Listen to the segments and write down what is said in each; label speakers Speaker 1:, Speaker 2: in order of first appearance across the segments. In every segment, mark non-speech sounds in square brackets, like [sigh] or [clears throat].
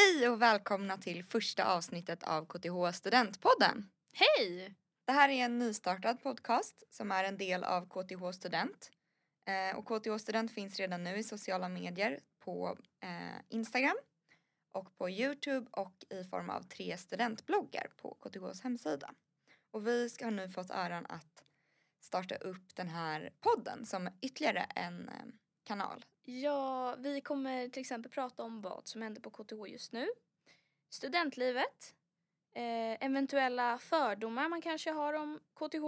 Speaker 1: Hej och välkomna till första avsnittet av KTH Studentpodden.
Speaker 2: Hej!
Speaker 1: Det här är en nystartad podcast som är en del av KTH Student. Eh, och KTH Student finns redan nu i sociala medier på eh, Instagram och på Youtube och i form av tre studentbloggar på KTHs hemsida. Och vi ska ha nu fått äran att starta upp den här podden som ytterligare en eh, kanal.
Speaker 2: Ja, vi kommer till exempel prata om vad som händer på KTH just nu. Studentlivet. Eh, eventuella fördomar man kanske har om KTH.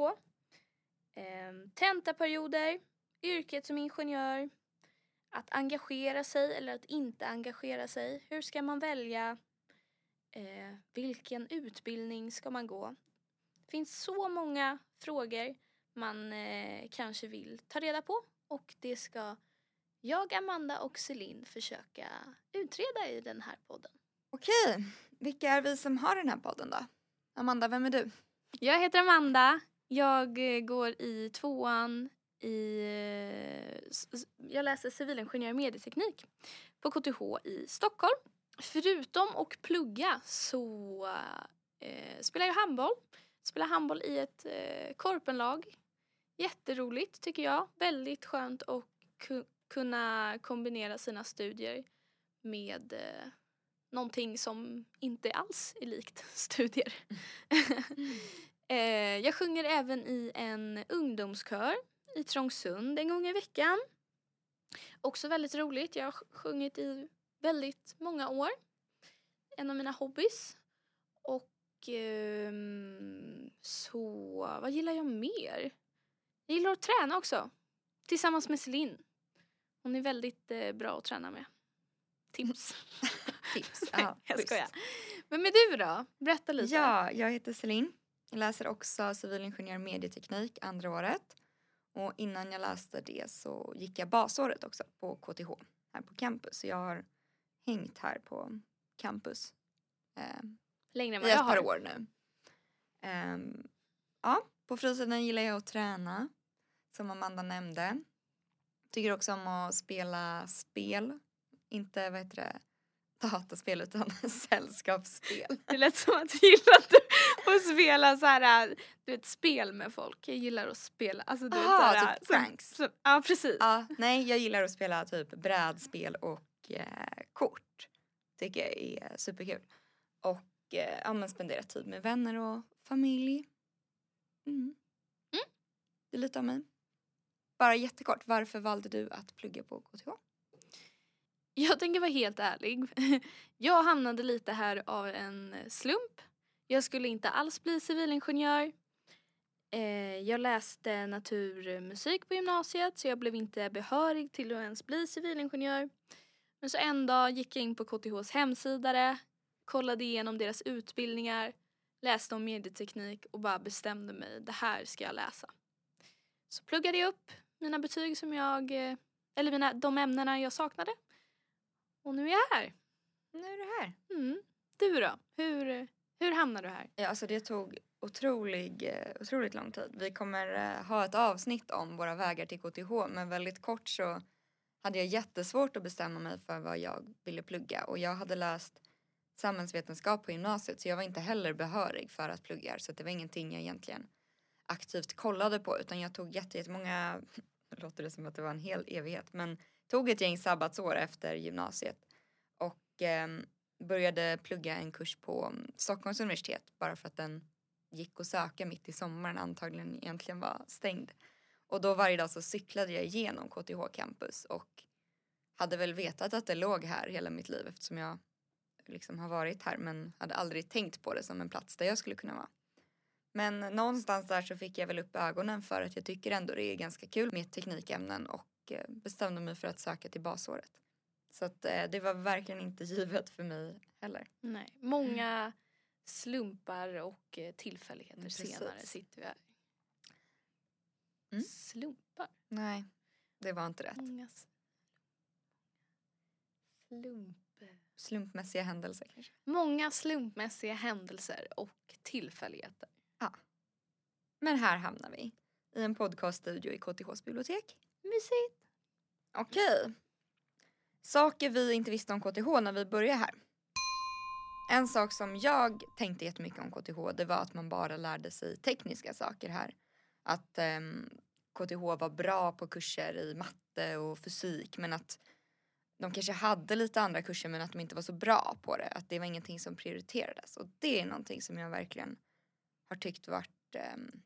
Speaker 2: Eh, tentaperioder. Yrket som ingenjör. Att engagera sig eller att inte engagera sig. Hur ska man välja? Eh, vilken utbildning ska man gå? Det finns så många frågor man eh, kanske vill ta reda på och det ska jag, Amanda och Celine försöka utreda i den här podden.
Speaker 1: Okej, vilka är vi som har den här podden då? Amanda, vem är du?
Speaker 2: Jag heter Amanda. Jag eh, går i tvåan i... eh, Jag läser civilingenjör och medieteknik på KTH i Stockholm. Förutom att plugga så eh, spelar jag handboll. Spelar handboll i ett eh, korpenlag. Jätteroligt tycker jag. Väldigt skönt att kunna kombinera sina studier med eh, någonting som inte alls är likt [laughs] studier. [laughs] eh, jag sjunger även i en ungdomskör i Trångsund en gång i veckan. Också väldigt roligt. Jag har sj- sjungit i väldigt många år. En av mina hobbys. Och ehm, så, vad gillar jag mer? Jag gillar att träna också. Tillsammans med Celine. Hon är väldigt eh, bra att träna med. Tips. [laughs]
Speaker 1: Tips. [laughs] Ja,
Speaker 2: jag skojar. Vem är du då? Berätta lite.
Speaker 1: Ja, jag heter Celine. Jag läser också civilingenjör medieteknik andra året. Och innan jag läste det så gick jag basåret också på KTH här på campus. Så jag har hängt här på campus eh,
Speaker 2: Längre än
Speaker 1: i
Speaker 2: vad
Speaker 1: ett
Speaker 2: jag
Speaker 1: par
Speaker 2: har.
Speaker 1: år nu. Ehm, ja, på fritiden gillar jag att träna, som Amanda nämnde. Tycker också om att spela spel, inte vad heter det, dataspel utan [laughs] sällskapsspel.
Speaker 2: Det lät som att du gillade att spela så här, du vet, spel med folk. Jag gillar att spela, alltså du vet
Speaker 1: Aha,
Speaker 2: så här,
Speaker 1: typ
Speaker 2: som-
Speaker 1: pranks.
Speaker 2: Ja, precis.
Speaker 1: Ja, nej, jag gillar att spela typ brädspel och eh, kort. Tycker jag är superkul. Och eh, ja, men spendera tid med vänner och familj. Mm.
Speaker 2: Mm.
Speaker 1: Det är lite av mig. Bara jättekort, varför valde du att plugga på KTH?
Speaker 2: Jag tänker vara helt ärlig. [laughs] Jag hamnade lite här av en slump. Jag skulle inte alls bli civilingenjör. Eh, jag läste naturmusik på gymnasiet så jag blev inte behörig till att ens bli civilingenjör. Men så en dag gick jag in på KTHs hemsida, kollade igenom deras utbildningar, läste om medieteknik och bara bestämde mig, det här ska jag läsa. Så pluggade jag upp mina betyg som jag, eh, eller mina, de ämnena jag saknade. Och nu är jag här.
Speaker 1: Nu är du här.
Speaker 2: Mm. Du då? Hur, hur hamnade du här?
Speaker 1: Ja, alltså det tog otrolig, eh, otroligt lång tid. Vi kommer eh, ha ett avsnitt om våra vägar till KTH men väldigt kort så hade jag jättesvårt att bestämma mig för vad jag ville plugga och jag hade läst samhällsvetenskap på gymnasiet så jag var inte heller behörig för att plugga så det var ingenting jag egentligen aktivt kollade på utan jag tog jätte- jättemånga, låter det som att det var en hel evighet, men tog ett gäng sabbatsår efter gymnasiet och eh, började plugga en kurs på mm, Stockholms universitet bara för att den gick att söka mitt i sommaren antagligen egentligen var stängd. Och då varje dag så cyklade jag igenom KTH campus och hade väl vetat att det låg här hela mitt liv eftersom jag liksom har varit här men hade aldrig tänkt på det som en plats där jag skulle kunna vara. Men någonstans där så fick jag väl upp ögonen för att jag tycker ändå det är ganska kul med teknikämnen och eh, bestämde mig för att söka till basåret. Så att eh, det var verkligen inte [laughs] givet för mig heller.
Speaker 2: Nej. Många slumpar och eh, tillfälligheter
Speaker 1: Mm, precis.
Speaker 2: senare sitter vi här.
Speaker 1: Mm.
Speaker 2: Slumpar?
Speaker 1: Nej, det var inte rätt.
Speaker 2: Många slump...
Speaker 1: Slumpmässiga händelser kanske.
Speaker 2: Många slumpmässiga händelser och tillfälligheter.
Speaker 1: Men här hamnar vi. I en podcaststudio i KTHs bibliotek.
Speaker 2: Mysigt.
Speaker 1: Okej. Saker vi inte visste om KTH när vi började här. En sak som jag tänkte jättemycket om KTH det var att man bara lärde sig tekniska saker här. Att ehm, KTH var bra på kurser i matte och fysik men att de kanske hade lite andra kurser men att de inte var så bra på det. Att det var ingenting som prioriterades. Och det är någonting som jag verkligen har tyckt varit um,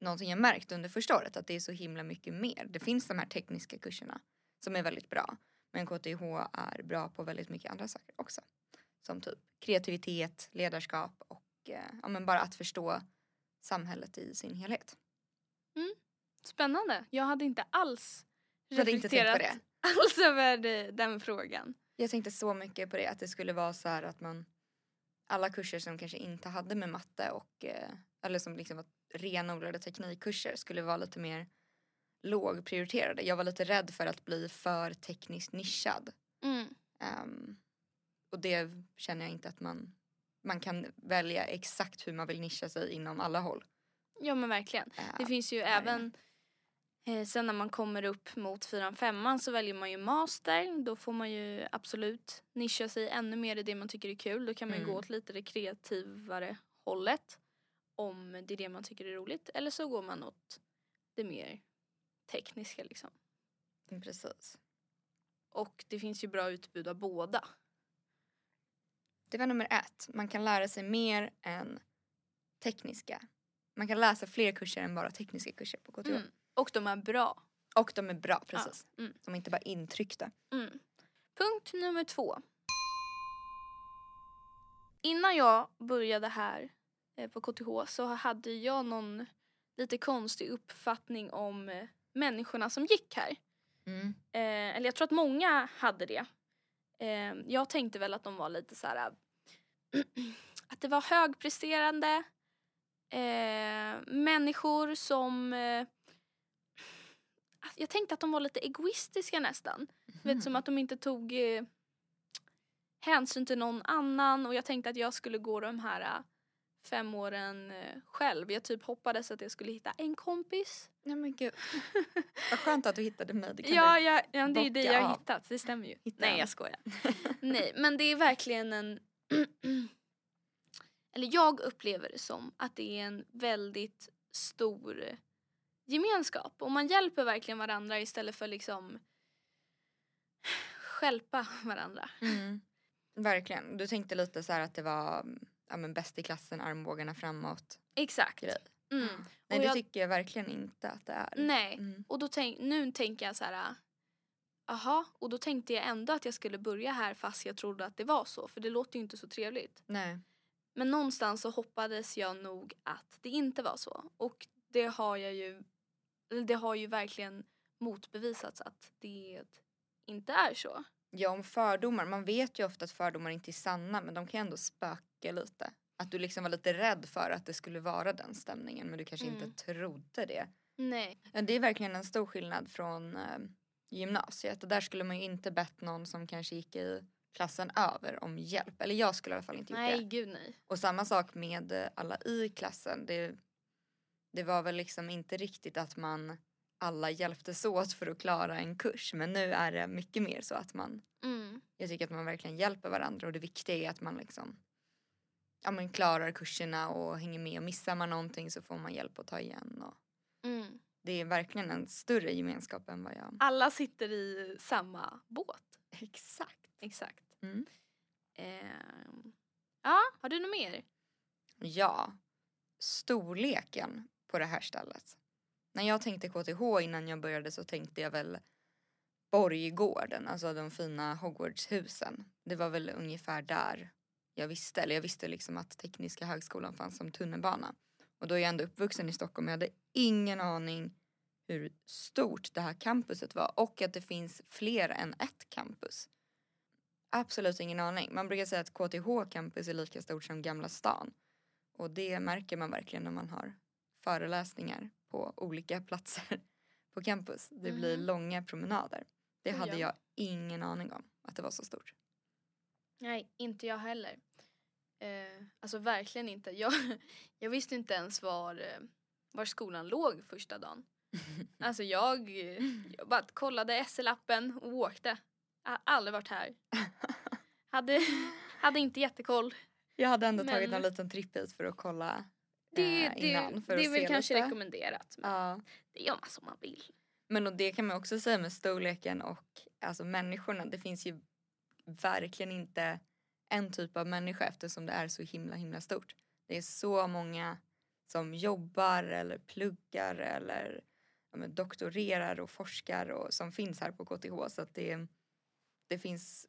Speaker 1: någonting jag märkt under första året. Att det är så himla mycket mer. Det finns de här tekniska kurserna som är väldigt bra. Men KTH är bra på väldigt mycket andra saker också. Som typ kreativitet, ledarskap och eh, ja, men bara att förstå samhället i sin helhet.
Speaker 2: Mm. Spännande. Jag hade inte alls
Speaker 1: hade inte [laughs]
Speaker 2: alls över den frågan.
Speaker 1: Jag tänkte så mycket på det, att det skulle vara så här att man alla kurser som kanske inte hade med matte och eh, eller som liksom var renodlade teknikkurser skulle vara lite mer lågprioriterade. Jag var lite rädd för att bli för tekniskt nischad.
Speaker 2: Mm.
Speaker 1: Um, och det känner jag inte att man man kan välja exakt hur man vill nischa sig inom alla håll.
Speaker 2: Ja men verkligen.
Speaker 1: Uh,
Speaker 2: Det finns ju även eh, sen när man kommer upp mot fyran femman så väljer man ju master. Då får man ju absolut nischa sig ännu mer i det man tycker är kul. Då kan man ju
Speaker 1: Mm.
Speaker 2: gå åt lite det kreativare hållet. Om det är det man tycker är roligt. Eller så går man åt det mer tekniska liksom.
Speaker 1: Mm, Precis.
Speaker 2: Och det finns ju bra utbud av båda.
Speaker 1: Det var nummer ett. Man kan lära sig mer än tekniska. Man kan läsa fler kurser än bara tekniska kurser på KTH.
Speaker 2: Mm. Och de är bra.
Speaker 1: Och de är bra, precis.
Speaker 2: mm.
Speaker 1: De är inte bara intryckta.
Speaker 2: Mm. Punkt nummer två. Innan jag började här på KTH så hade jag någon lite konstig uppfattning om eh, människorna som gick här.
Speaker 1: Mm.
Speaker 2: Eh, eller jag tror att många hade det. Eh, jag tänkte väl att de var lite så här [clears throat] att det var högpresterande eh, människor som eh, jag tänkte att de var lite egoistiska nästan. Du vet som att de inte tog eh, hänsyn till någon annan och jag tänkte att jag skulle gå de här eh, fem åren eh, själv. Jag typ hoppades att jag skulle hitta en kompis.
Speaker 1: Nej men gud. [laughs] Vad skönt att du hittade mig. Det kan
Speaker 2: Ja, ja, ja, det är det
Speaker 1: bocka
Speaker 2: jag har hittat, det stämmer ju.
Speaker 1: Hitta
Speaker 2: Nej
Speaker 1: en.
Speaker 2: jag skojar. [laughs] Nej men det är verkligen en [clears throat] Eller jag upplever det som att det är en väldigt stor gemenskap och man hjälper verkligen varandra istället för liksom [sighs] stjälpa varandra.
Speaker 1: Mm. Verkligen. Du tänkte lite så här att det var ja, men bäst i klassen, armbågarna framåt.
Speaker 2: Exakt.
Speaker 1: Grej.
Speaker 2: Mm.
Speaker 1: Nej
Speaker 2: Och
Speaker 1: det
Speaker 2: jag-
Speaker 1: tycker jag verkligen inte att det är.
Speaker 2: Nej,
Speaker 1: Mm.
Speaker 2: och då tänk, nu tänker jag så här. Aha, och då tänkte jag ändå att jag skulle börja här fast jag trodde att det var så för det låter ju inte så trevligt.
Speaker 1: Nej.
Speaker 2: Men någonstans så hoppades jag nog att det inte var så. Och det har jag ju, det har ju verkligen motbevisats att det inte är så.
Speaker 1: Ja om fördomar, man vet ju ofta att fördomar inte är sanna men de kan ändå spöka lite. Att du liksom var lite rädd för att det skulle vara den stämningen men du kanske
Speaker 2: Mm.
Speaker 1: inte trodde det.
Speaker 2: Nej.
Speaker 1: Det är verkligen en stor skillnad från eh, gymnasiet. Där skulle man ju inte bett någon som kanske gick i klassen över om hjälp. Eller jag skulle i alla fall inte gjort
Speaker 2: Nej,
Speaker 1: det.
Speaker 2: gud nej.
Speaker 1: Och samma sak med eh, alla i klassen. Det, det var väl liksom inte riktigt att man alla hjälptes åt för att klara en kurs. Men nu är det mycket mer så att man,
Speaker 2: Mm.
Speaker 1: jag tycker att man verkligen hjälper varandra och det viktiga är att man liksom ja, men klarar kurserna och hänger med och missar man någonting så får man hjälp att ta igen. Och
Speaker 2: Mm.
Speaker 1: det är verkligen en större gemenskap än vad jag...
Speaker 2: Alla sitter i samma båt.
Speaker 1: Exakt.
Speaker 2: Exakt.
Speaker 1: Mm.
Speaker 2: Ehm. Ja, har du något mer?
Speaker 1: Ja, storleken på det här stället. När jag tänkte KTH innan jag började så tänkte jag väl Borggården, alltså de fina Hogwartshusen. Det var väl ungefär där jag visste, eller jag visste liksom att Tekniska högskolan fanns som tunnelbana. Och då är jag ändå uppvuxen i Stockholm, jag hade ingen aning hur stort det här campuset var och att det finns fler än ett campus. Absolut ingen aning. Man brukar säga att KTH campus är lika stort som Gamla stan. Och det märker man verkligen när man har föreläsningar på olika platser [laughs] på campus. Det blir
Speaker 2: Mhm.
Speaker 1: långa promenader. Det hade
Speaker 2: ja.
Speaker 1: jag ingen aning om att det var så stort.
Speaker 2: Nej, inte jag heller. Eh, alltså verkligen inte. Jag, [laughs] jag visste inte ens var, eh, var skolan låg första dagen. [laughs] Alltså jag, jag bara kollade SL-appen och åkte. Jag har aldrig varit här. Hade, Hade inte jättekoll.
Speaker 1: Jag hade ändå tagit
Speaker 2: Men-
Speaker 1: en liten tripp hit för att kolla
Speaker 2: Det,
Speaker 1: eh,
Speaker 2: det,
Speaker 1: innan. För
Speaker 2: det är väl kanske
Speaker 1: lite.
Speaker 2: rekommenderat. Men
Speaker 1: Ja.
Speaker 2: det gör man som man vill.
Speaker 1: Men och det kan man också säga med storleken och alltså människorna. Det finns ju verkligen inte en typ av människa eftersom det är så himla himla stort. Det är så många som jobbar eller pluggar eller ja, doktorerar och forskar och som finns här på KTH så att det, det finns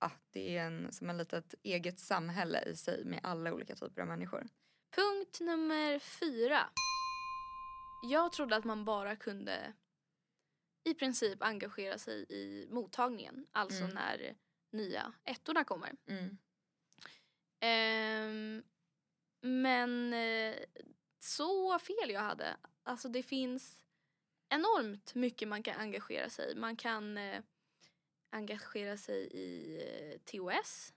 Speaker 1: ja, det är en, som en litet eget samhälle i sig med alla olika typer av människor.
Speaker 2: Punkt nummer fyra. Jag trodde att man bara kunde i princip engagera sig i mottagningen. Alltså
Speaker 1: Mm.
Speaker 2: när nya ettorna kommer.
Speaker 1: Mm.
Speaker 2: Ehm, men eh, så fel jag hade. Alltså det finns enormt mycket man kan engagera sig i. Man kan eh, engagera sig i eh, TOS,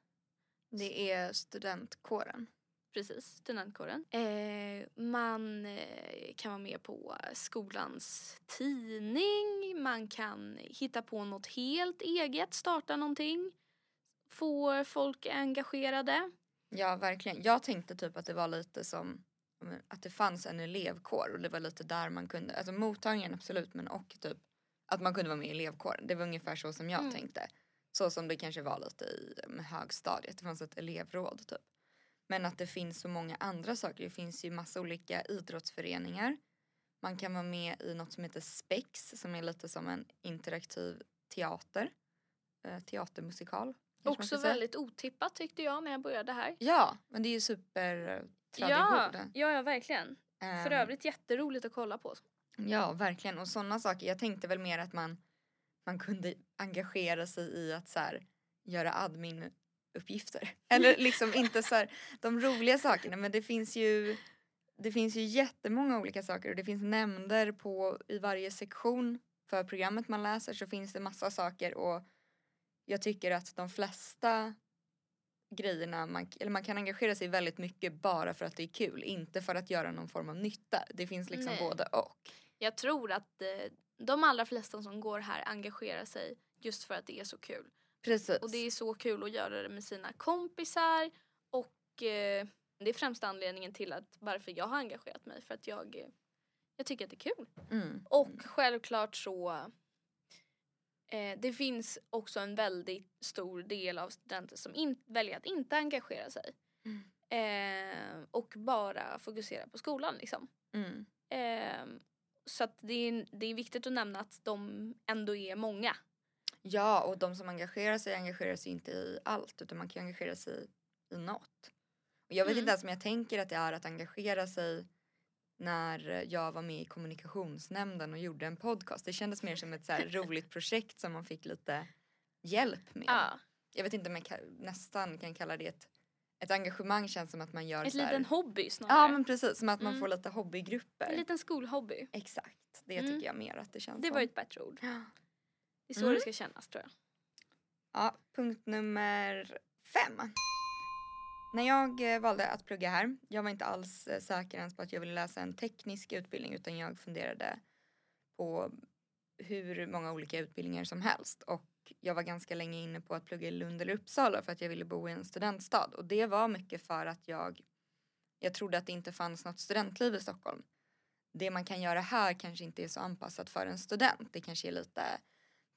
Speaker 1: Det är studentkåren.
Speaker 2: Precis, studentkåren. Eh, man eh, kan vara med på skolans tidning, man kan hitta på något helt eget, starta någonting, få folk engagerade.
Speaker 1: Ja, verkligen. Jag tänkte typ att det var lite som att det fanns en elevkår och det var lite där man kunde, alltså mottagningen absolut men och typ att man kunde vara med i elevkåren. Det var ungefär så som jag
Speaker 2: Mm.
Speaker 1: tänkte. Så som det kanske var lite i med högstadiet, det fanns ett elevråd typ. Men att det finns så många andra saker, det finns ju massa olika idrottsföreningar. Man kan vara med i något som heter Spex som är lite som en interaktiv teater. Eh, teatermusikal.
Speaker 2: Också väldigt otippat tyckte jag när jag började här.
Speaker 1: Ja, men det är ju super
Speaker 2: Ja, ja, ja, verkligen. För
Speaker 1: Ehm,
Speaker 2: övrigt jätteroligt att kolla på.
Speaker 1: Ja, verkligen. Och sådana saker. Jag tänkte väl mer att man, man kunde engagera sig i att så här, göra admin-uppgifter. [laughs] Eller liksom [laughs] inte så här, de roliga sakerna men det finns ju det finns ju jättemånga olika saker och det finns nämnder på i varje sektion för programmet man läser så finns det massa saker och jag tycker att de flesta grejerna man, eller man kan engagera sig väldigt mycket bara för att det är kul inte för att göra någon form av nytta. Det finns liksom
Speaker 2: Nej.
Speaker 1: både och.
Speaker 2: Jag tror att eh, de allra flesta som går här engagerar sig just för att det är så kul.
Speaker 1: Precis.
Speaker 2: Och det är så kul att göra det med sina kompisar och eh, det är främst anledningen till att varför jag har engagerat mig för att jag, eh, jag tycker att det är kul.
Speaker 1: Mm.
Speaker 2: Och självklart så eh, det finns också en väldigt stor del av studenter som in, väljer att inte engagera sig.
Speaker 1: Mm.
Speaker 2: Eh, och bara fokusera på skolan liksom.
Speaker 1: Mm.
Speaker 2: Eh, så att det är, det är viktigt att nämna att de ändå är många.
Speaker 1: Ja, och de som engagerar sig engagerar sig inte i allt utan man kan engagera sig i något. Och jag vet
Speaker 2: Mm.
Speaker 1: inte ens om jag tänker att det är att engagera sig när jag var med i kommunikationsnämnden och gjorde en podcast. Det kändes mer som ett så [laughs] roligt projekt som man fick lite hjälp med.
Speaker 2: Ja.
Speaker 1: Jag vet inte om jag nästan kan kalla det ett, ett engagemang känns som att man gör
Speaker 2: Ett
Speaker 1: här,
Speaker 2: liten hobby snarare.
Speaker 1: Ja men precis, som att man
Speaker 2: Mm.
Speaker 1: får lite hobbygrupper.
Speaker 2: En liten skolhobby.
Speaker 1: Exakt, det
Speaker 2: Mm.
Speaker 1: tycker jag mer att det känns
Speaker 2: Det
Speaker 1: som.
Speaker 2: var ett bättre ord. Det är så
Speaker 1: Mm.
Speaker 2: det ska kännas tror jag.
Speaker 1: Ja, punkt nummer fem. När jag eh, valde att plugga här, jag var inte alls eh, säker ens på att jag ville läsa en teknisk utbildning utan jag funderade på hur många olika utbildningar som helst och jag var ganska länge inne på att plugga i Lund eller Uppsala för att jag ville bo i en studentstad och det var mycket för att jag jag trodde att det inte fanns något studentliv i Stockholm. Det man kan göra här kanske inte är så anpassat för en student. Det kanske är lite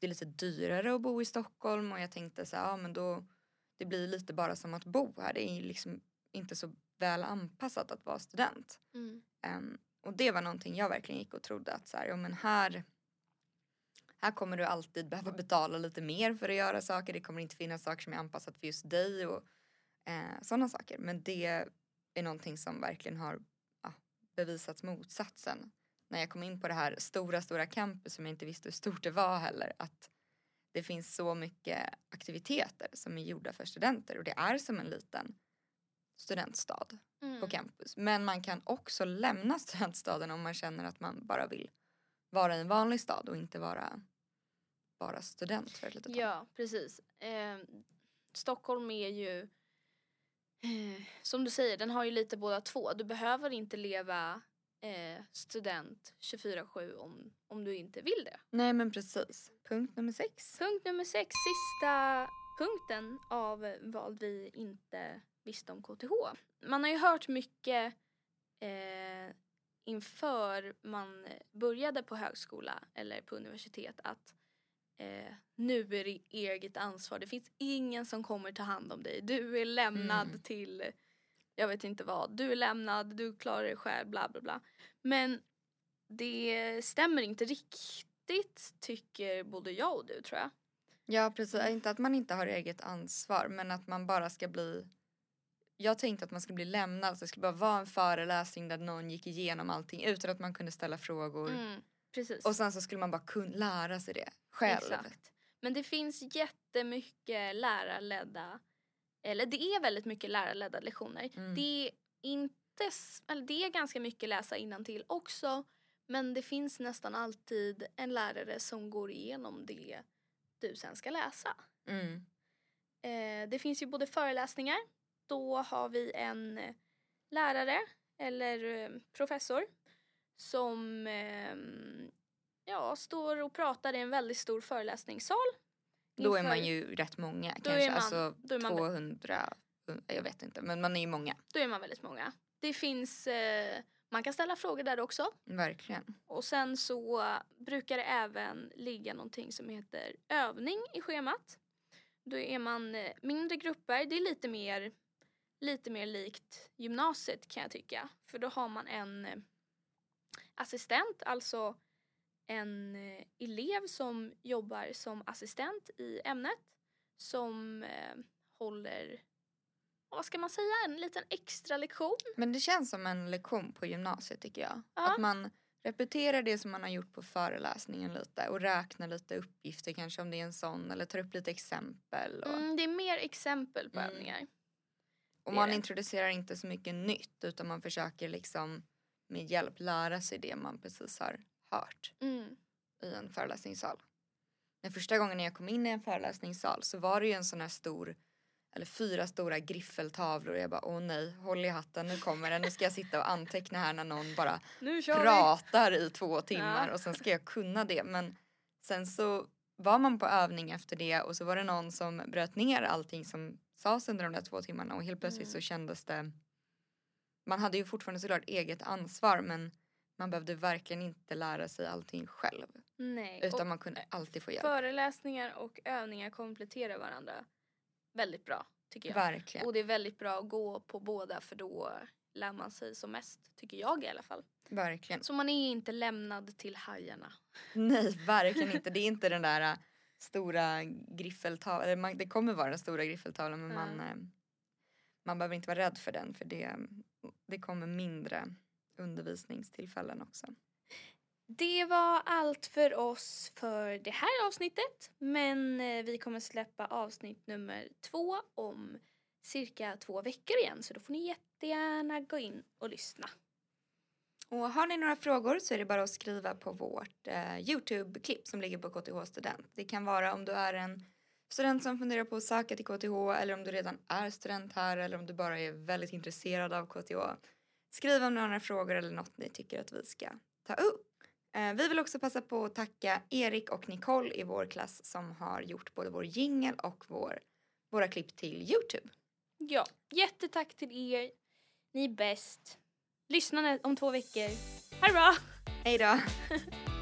Speaker 1: det är lite dyrare att bo i Stockholm och jag tänkte så här, ja men då det blir lite bara som att bo här. Det är liksom inte så väl anpassat att vara student. Ehm, och det var någonting jag verkligen gick och trodde att så här, ja men här här kommer du alltid behöva betala lite mer för att göra saker. Det kommer inte finnas saker som är anpassat för just dig och eh, sådana saker. Men det är någonting som verkligen har ja, bevisats motsatsen. När jag kom in på det här stora, stora campus som jag inte visste hur stort det var heller. Att det finns så mycket aktiviteter som är gjorda för studenter och det är som en liten studentstad
Speaker 2: Mm.
Speaker 1: på campus. Men man kan också lämna [laughs] studentstaden om man känner att man bara vill vara i en vanlig stad och inte vara bara student för ett litet tag.
Speaker 2: Ja, precis. Eh, Stockholm är ju, eh, som du säger, den har ju lite båda två. Du behöver inte leva eh, student 24-7 om, om du inte vill det.
Speaker 1: Nej men precis. Punkt nummer sex.
Speaker 2: Punkt nummer sex, sista punkten av vad vi inte visste om KTH. Man har ju hört mycket eh, inför man började på högskola eller på universitet att eh, nu är det eget ansvar. Det finns ingen som kommer ta hand om dig. Du är lämnad
Speaker 1: Mm.
Speaker 2: till, jag vet inte vad, du är lämnad, du klarar dig själv, bla bla bla. Men det stämmer inte riktigt tycker både jag och du tror jag.
Speaker 1: Ja precis, inte att man inte har eget ansvar men att man bara ska bli jag tänkte att man skulle bli lämnad, så det skulle bara vara en föreläsning där någon gick igenom allting utan att man kunde ställa frågor.
Speaker 2: Mm, precis.
Speaker 1: Och sen så skulle man bara kunna lära sig det själv.
Speaker 2: Exakt. Men det finns jättemycket lärarledda, eller det är väldigt mycket lärarledda lektioner.
Speaker 1: Mm.
Speaker 2: Det är inte, eller det är ganska mycket läsa till också. Men det finns nästan alltid en lärare som går igenom det du sen ska läsa.
Speaker 1: Mm.
Speaker 2: Eh, det finns ju både föreläsningar, då har vi en lärare eller eh, professor som eh, ja, står och pratar i en väldigt stor föreläsningssal.
Speaker 1: Då är man ju rätt många
Speaker 2: Då
Speaker 1: kanske,
Speaker 2: är man-
Speaker 1: alltså
Speaker 2: då är man-
Speaker 1: 200, jag vet inte men man är ju många,
Speaker 2: Då är man väldigt många. Det finns, eh, man kan ställa frågor där också.
Speaker 1: verkligen.
Speaker 2: Och sen så eh, brukar det även ligga någonting som heter övning i schemat. Då är man eh, mindre grupper, det är lite mer, lite mer likt gymnasiet kan jag tycka. För då har man en eh, assistent, alltså en eh, elev som jobbar som assistent i ämnet som eh, håller, vad ska man säga, en liten extra lektion.
Speaker 1: Men det känns som en lektion på gymnasiet tycker jag.
Speaker 2: Ja.
Speaker 1: Att man repeterar det som man har gjort på föreläsningen lite och räknar lite uppgifter kanske om det är en sån eller tar upp lite exempel. Och,
Speaker 2: Mm, det är mer exempel på
Speaker 1: Mm.
Speaker 2: övningar.
Speaker 1: och man introducerar inte så mycket nytt utan man försöker liksom med hjälp lära sig det man precis har hört
Speaker 2: Mm.
Speaker 1: i en föreläsningssal. Den första gången jag kom in i en föreläsningssal så var det ju en sån här stor eller fyra stora griffeltavlor och jag bara åh nej, håll i hatten, nu kommer den, nu ska jag sitta och anteckna här när någon bara [laughs] pratar i två timmar
Speaker 2: Ja.
Speaker 1: och sen ska jag kunna det men sen så var man på övning efter det och så var det någon som bröt ner allting som sades under de där två timmarna och helt plötsligt
Speaker 2: Mm.
Speaker 1: så kändes det man hade ju fortfarande såklart eget ansvar men man behövde verkligen inte lära sig allting själv
Speaker 2: Nej.
Speaker 1: utan
Speaker 2: och
Speaker 1: man kunde alltid få hjälp.
Speaker 2: föreläsningar och övningar kompletterar varandra väldigt bra tycker jag.
Speaker 1: Verkligen.
Speaker 2: Och det är väldigt bra att gå på båda för då lär man sig som mest, tycker jag i alla fall.
Speaker 1: Verkligen.
Speaker 2: Så man är inte lämnad till hajarna.
Speaker 1: Nej, verkligen inte. Det är inte [laughs] den där äh, stora griffeltavlan. Det kommer vara den stora griffeltavlan men
Speaker 2: Ja.
Speaker 1: man, äh, man behöver inte vara rädd för den för det, det kommer mindre undervisningstillfällen också.
Speaker 2: Det var allt för oss för det här avsnittet. Men eh, vi kommer släppa avsnitt nummer två om cirka två veckor igen. Så då får ni jättegärna gå in och lyssna.
Speaker 1: Och har ni några frågor så är det bara att skriva på vårt eh, Youtube-klipp som ligger på KTH Student. Det kan vara om du är en student som funderar på att söka till KTH eller om du redan är student här eller om du bara är väldigt intresserad av KTH. Skriv om några frågor eller något ni tycker att vi ska ta upp. Eh, vi vill också passa på att tacka Erik och Nicole i vår klass som har gjort både vår jingel och vår, våra klipp till Youtube.
Speaker 2: Ja, jättetack till er. Ni är bäst. Lyssna om två veckor. Ha det bra!
Speaker 1: Hej då! [laughs]